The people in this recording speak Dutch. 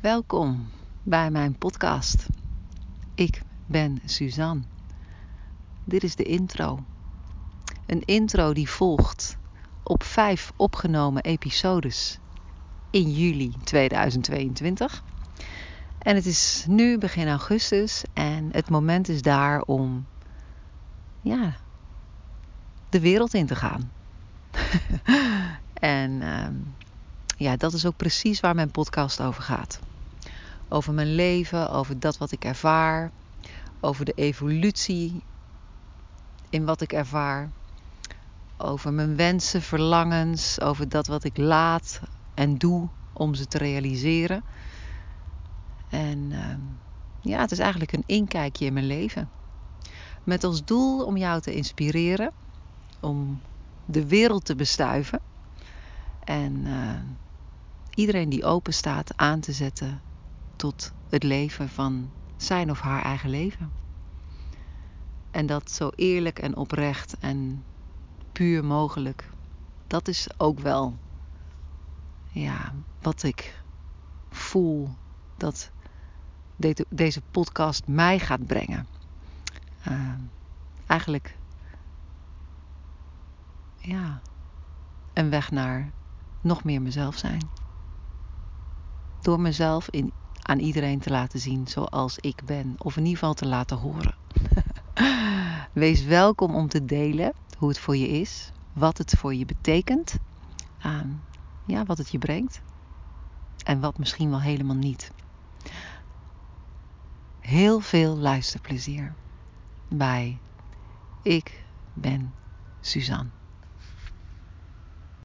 Welkom bij mijn podcast. Ik ben Suzanne. Dit is de intro. Een intro die volgt op vijf opgenomen episodes in juli 2022. En het is nu begin augustus en het moment is daar om ja, de wereld in te gaan. en ehm, ja, dat is ook precies waar mijn podcast over gaat. Over mijn leven, over dat wat ik ervaar, over de evolutie in wat ik ervaar, over mijn wensen, verlangens, over dat wat ik laat en doe om ze te realiseren. En ehm, ja, het is eigenlijk een inkijkje in mijn leven. Met als doel om jou te inspireren, om de wereld te bestuiven en uh, iedereen die open staat aan te zetten tot het leven van zijn of haar eigen leven. En dat zo eerlijk en oprecht en puur mogelijk. Dat is ook wel ja, wat ik voel dat deze podcast mij gaat brengen. Uh, eigenlijk ja, een weg naar nog meer mezelf zijn. Door mezelf in, aan iedereen te laten zien zoals ik ben. Of in ieder geval te laten horen. Wees welkom om te delen hoe het voor je is. Wat het voor je betekent. Ja, wat het je brengt. En wat misschien wel helemaal niet. Heel veel luisterplezier bij Ik ben Suzanne.